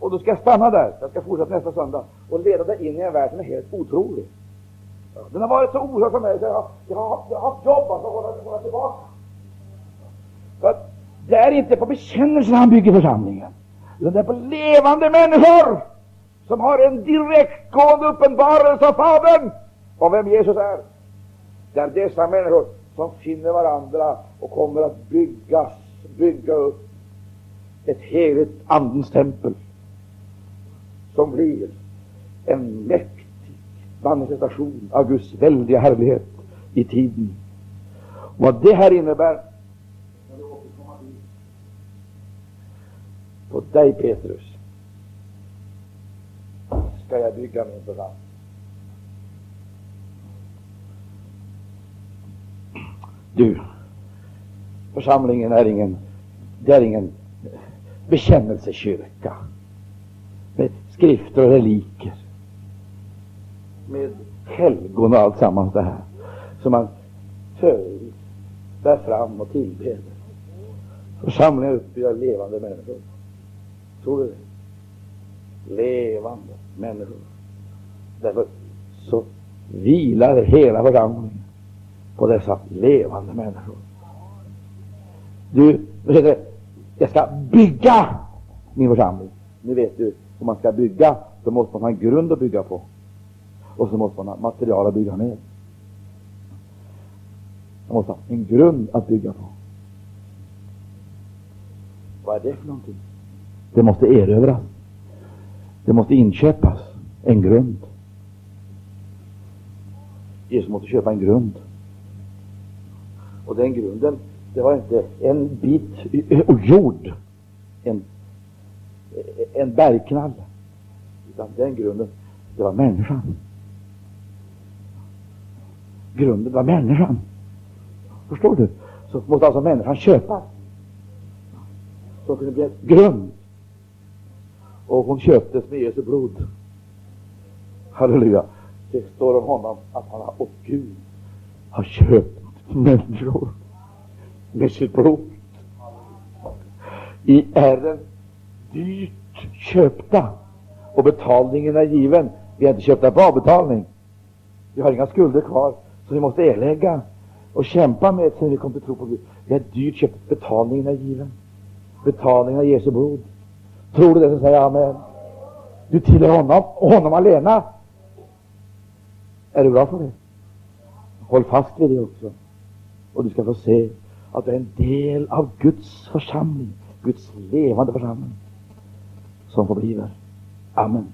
Och då ska jag stanna där. Jag ska fortsätta nästa söndag och leda dig in i en värld som är helt otrolig. Den har varit så oerhört för mig så jag, jag, har, jag har haft jobb att hålla, hålla tillbaka. För att det är inte på bekännelsen han bygger församlingen, utan det är på levande människor som har en direktgående uppenbarelse av Fadern och vem Jesus är. Det är dessa människor som finner varandra och kommer att byggas, bygga upp ett heligt Andens tempel som blir en mäktig manifestation av Guds väldiga härlighet i tiden. Vad det här innebär på dig Petrus ska jag bygga min församling. Du, församlingen är ingen, det är ingen bekännelsekyrka med skrifter och reliker, med helgon och allt sammans det här som man förevis bär fram och tillbeder. Församlingen är uppbyggd av levande människor. Tror du det? Levande människor. Därför så vilar hela församlingen på dessa levande människor. Du, jag ska bygga min församling. Nu vet du, om man ska bygga, så måste man ha en grund att bygga på. Och så måste man ha material att bygga med. Man måste ha en grund att bygga på. Vad är det för någonting? Det måste erövras. Det måste inköpas en grund. Jesus måste köpa en grund. Och den grunden, det var inte en bit jord, en, en bergknall, utan den grunden, det var människan. Grunden var människan. Förstår du? Så måste alltså människan köpas. Så kunde bli en grund. Och hon köptes med Jesu blod. Halleluja. Det står om honom att han har, och Gud har köpt människor med sitt blod. I är dyrt köpta och betalningen är given. Vi har inte köpt på avbetalning. Vi har inga skulder kvar som vi måste erlägga och kämpa med sen vi kom till tro på Gud. Vi är dyrt köpt. Betalningen är given. Betalningen är Jesu blod. Tror du det så säger amen. Du tillhör honom och honom alena. Är du glad för det? Håll fast vid det också. Och du ska få se att du är en del av Guds församling, Guds levande församling, som förbliver. Amen.